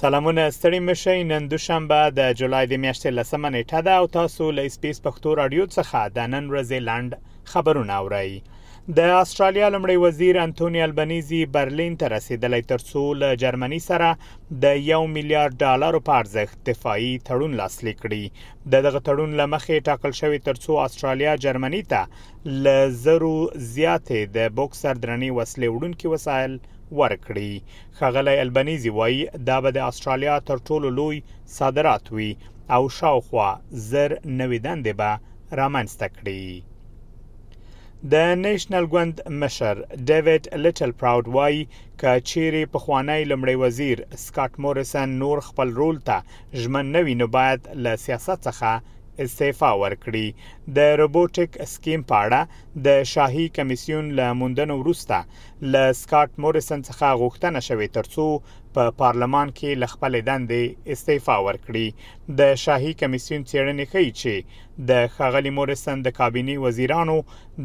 سلامونه ستړي مشي نن دوشنبه د جولای د میاشتې لسمه نیټه ده او تاسو له اسپیس پښتو رادیو څخه د نن ورځې لاند خبرونه اورئ د استرالیا لمړی وزیر انټونی البنیزی برلین ته رسیدلی ترڅو له جرمني سره د 1 میلیارډ ډالر په ارزښت دفاعي تړون لاسلیک کړي د دغه تړون لمخې ټاکل شوی ترڅو استرالیا جرمني ته ل زرو زیاتې د بوکسر درنې وسلې وړونکي وسایل ورکړي خغلی البنیزی وایي دا به د استرالیا تر ټولو لوی صادرات وي او شاوخوا زر نوي دندې به رامنځته کړي د نېشنل ګوند مشر ډیوډ لیټل پراود وایي که چیرې پخوانی لمړی وزیر سکاټ موریسن نور خپل رول ته ژمن نه وي نو باید له سیاست څخه استعفا ورکړي د روبوټیک سکیم په اړه د شاهي کمیسیون له موندنو وروسته له سکاټ موریسن څخه غوښتنه شوې ترڅو په پارلمان کې له خپلې دندې استعفا ورکړي د شاهي کمیسیون څېړنې ښیي چې د ښاغلي موریسن د کابینې وزیرانو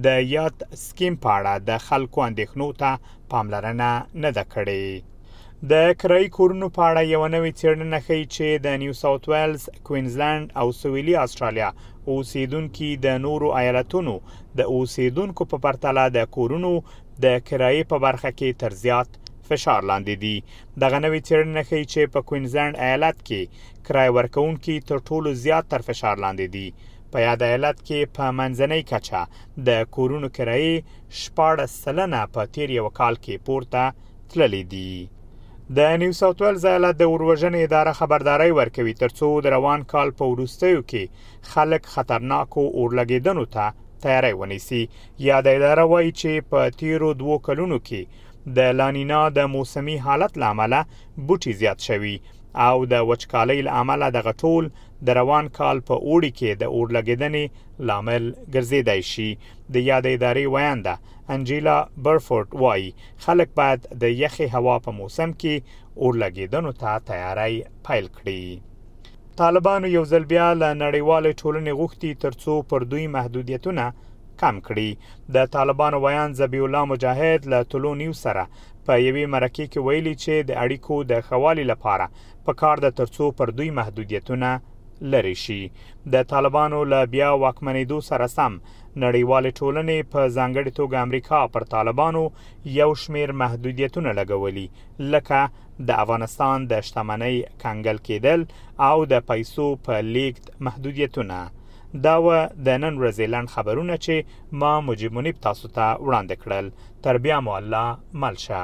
د یاد سکیم په اړه د خلکو اندېښنو ته پاملرنه نه ده کړې د کرایي کورونو په اړه یو نوې څېړنه ښیي چې د نیو ساوت ویلز، کوینزلند او سویلي استرالیا اوسیدونکي د نورو ایالتونو د اوسیدونکو په پرتله د کورونو د کرایې په برخه کې تر زیات فشار لاندې دي. دغه نوې څېړنه ښیي چې په کوینزلنډ ایالت کې کرای ورکوونکي تر ټولو زیات تر فشار لاندې دي په یاد ایالت کې په منځنۍ کچه د کورونو کرایې شپاړس سلنه په تیر یو کال کې پورته تللې دي د نیو ساوت ویلز ایالت د اوروژنې اداره خبرداري ورکوي ترڅو د روان کال په وروستیو کې خلک خطرناکو اورلګیدنو ته تیاری ونیسي یاد اداره وایي چې په تیرو دوو کلونو کې د لانینا د موسمي حالت له امله بوټي زیات شوي او د وچکالۍ له امله دغه ټول د روان کال په اوړي کې د اور لګیدنې لامل ګرځیدای شي د یاد ادارې وینده انجیلا برفورد وایي خلک باید د یخې هوا په موسم کې اور لګیدنو ته تیاری پیل کړي طالبانو یو ځل بیا له نړیوالې ټولنې غوښتي ترڅو پر دوی محدودیتونه کم کړي د طالبانو ویاند ذبی الله مجاهد له طلوع نیوز سره په یوې مرکه کې ویلي چې د اړیکو د خوالي لپاره په کار د ترڅو پر دوی محدودیتونه لری شي د طالبانو له بیا واکمنېدو سره سم نړیوال ټولنې په ځانګړي توګه امریکا پر طالبانو یو شمیر محدودیتونه لګولي لکه د افغانستان د شتمنۍ کنګل کېدل او د پیسو په لیږد محدودیتونه دا و د نن ورځې لنډ خبرونه چې ما مجیب منیب تاسو ته وړاندې کړل تر بیا مو الله مل شه